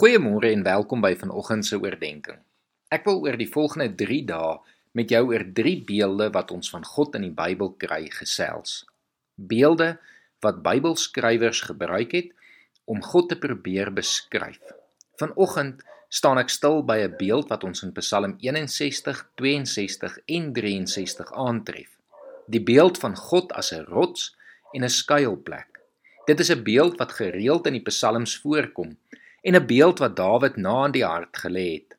Goeiemôre en welkom by vanoggend se oordeenking. Ek wil oor die volgende 3 dae met jou oor 3 beelde wat ons van God in die Bybel kry gesels. Beelde wat Bybelskrywers gebruik het om God te probeer beskryf. Vanoggend staan ek stil by 'n beeld wat ons in Psalm 61, 62 en 63 aantref. Die beeld van God as 'n rots en 'n skuilplek. Dit is 'n beeld wat gereeld in die psalms voorkom en 'n beeld wat Dawid na in die hart gelê het.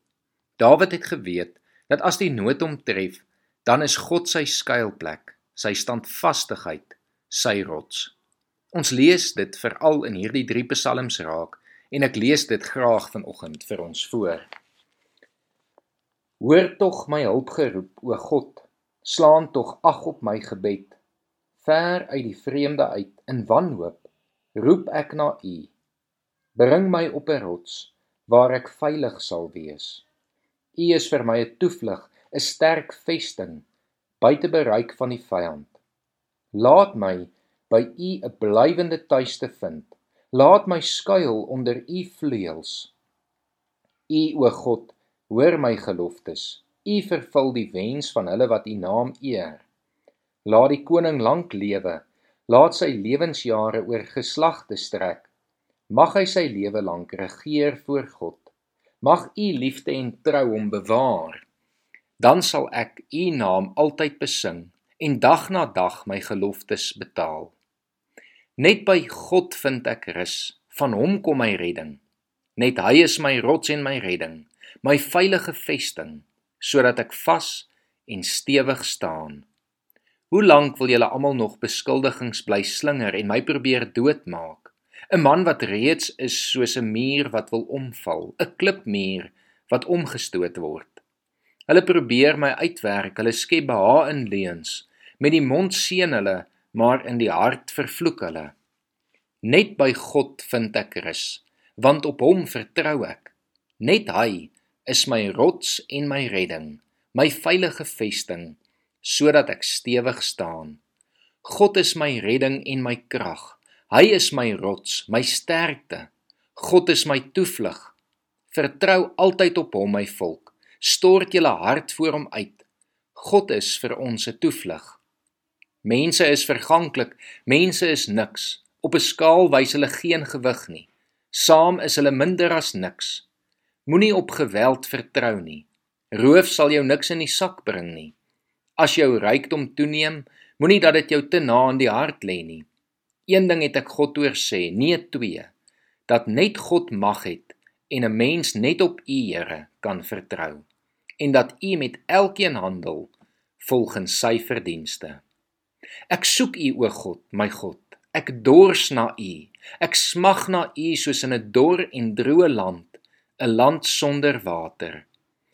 Dawid het geweet dat as die nood hom tref, dan is God sy skuilplek, sy standvastigheid, sy rots. Ons lees dit veral in hierdie 3 psalms raak en ek lees dit graag vanoggend vir ons voor. Hoor tog my hulpgeroep, o God, slaan tog ag op my gebed. Ver uit die vreemde uit in wanhoop roep ek na U. Bring my op 'n rots waar ek veilig sal wees. U is vir my 'n toevlug, 'n sterk vesting buite bereik van die vyand. Laat my by U 'n blywende tuiste vind. Laat my skuil onder U vleuels. U o God, hoor my geloftes. U vervul die wens van hulle wat U naam eer. Laat die koning lank lewe. Laat sy lewensjare oor geslagte strek. Mag hy sy lewe lank regeer voor God. Mag u liefde en trou hom bewaar. Dan sal ek u naam altyd besing en dag na dag my geloftes betaal. Net by God vind ek rus, van hom kom my redding. Net hy is my rots en my redding, my veilige vesting, sodat ek vas en stewig staan. Hoe lank wil julle almal nog beskuldigings bly slinger en my probeer doodmaak? 'n man wat reeds is soos 'n muur wat wil omval, 'n klipmuur wat omgestoot word. Hulle probeer my uitwerk, hulle skep beha in leuns. Met die mond seën hulle, maar in die hart vervloek hulle. Net by God vind ek rus, want op hom vertrou ek. Net hy is my rots en my redding, my veilige vesting, sodat ek stewig staan. God is my redding en my krag. Hy is my rots, my sterkte. God is my toevlug. Vertrou altyd op hom, my volk. Stort julle hart voor hom uit. God is vir ons 'n toevlug. Mense is verganklik, mense is niks. Op 'n skaal wys hulle geen gewig nie. Saam is hulle minder as niks. Moenie op geweld vertrou nie. Roof sal jou niks in die sak bring nie. As jou rykdom toeneem, moenie dat dit jou te na in die hart lê nie. Een ding het ek God oor sê, nee twee, dat net God mag het en 'n mens net op U Here kan vertrou en dat U met elkeen handel volgens sy verdienste. Ek soek U o God, my God. Ek dors na U. Ek smag na U soos in 'n dor en droë land, 'n land sonder water.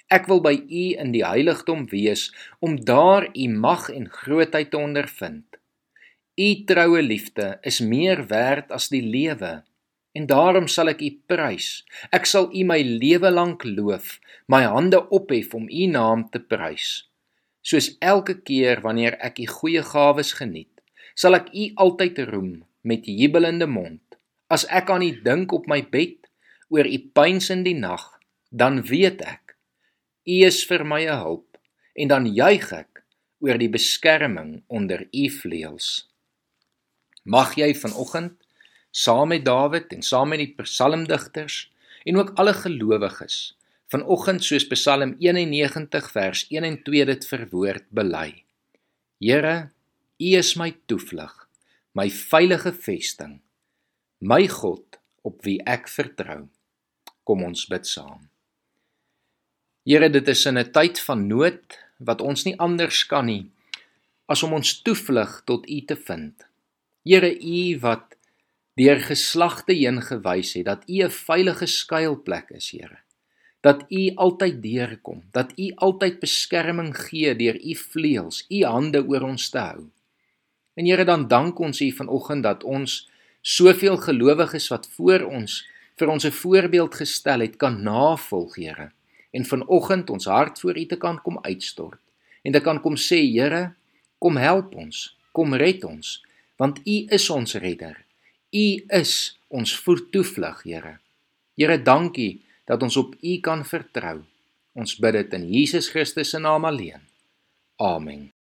Ek wil by U in die heiligdom wees om daar U mag en grootheid te ondervind. U troue liefde is meer werd as die lewe en daarom sal ek U prys. Ek sal U my lewe lank loof, my hande ophef om U naam te prys. Soos elke keer wanneer ek U goeie gawes geniet, sal ek U altyd roem met jubelende mond. As ek aan U dink op my bed, oor U pyns in die nag, dan weet ek U is vir my 'n hulp en dan juig ek oor die beskerming onder U vleuels. Mag jy vanoggend saam met Dawid en saam met die psalmdigters en ook alle gelowiges vanoggend soos Psalm 91 vers 1 en 2 dit verwoord bely. Here, U is my toevlug, my veilige vesting, my God op wie ek vertrou. Kom ons bid saam. Here, dit is in 'n tyd van nood wat ons nie anders kan nie as om ons toevlug tot U te vind. Here U wat deur geslagte heen gewys het dat U 'n veilige skuilplek is, Here. Dat U altyd deurkom, dat U altyd beskerming gee deur U vleuels, U hande oor ons te hou. En Here, dan dank ons U vanoggend dat ons soveel gelowiges wat voor ons vir ons 'n voorbeeld gestel het, kan navolg, Here. En vanoggend ons hart voor U te kan kom uitstort en te kan kom sê, Here, kom help ons, kom red ons want U is ons redder. U is ons voettoevlug, Here. Here, dankie dat ons op U kan vertrou. Ons bid dit in Jesus Christus se naam alleen. Amen.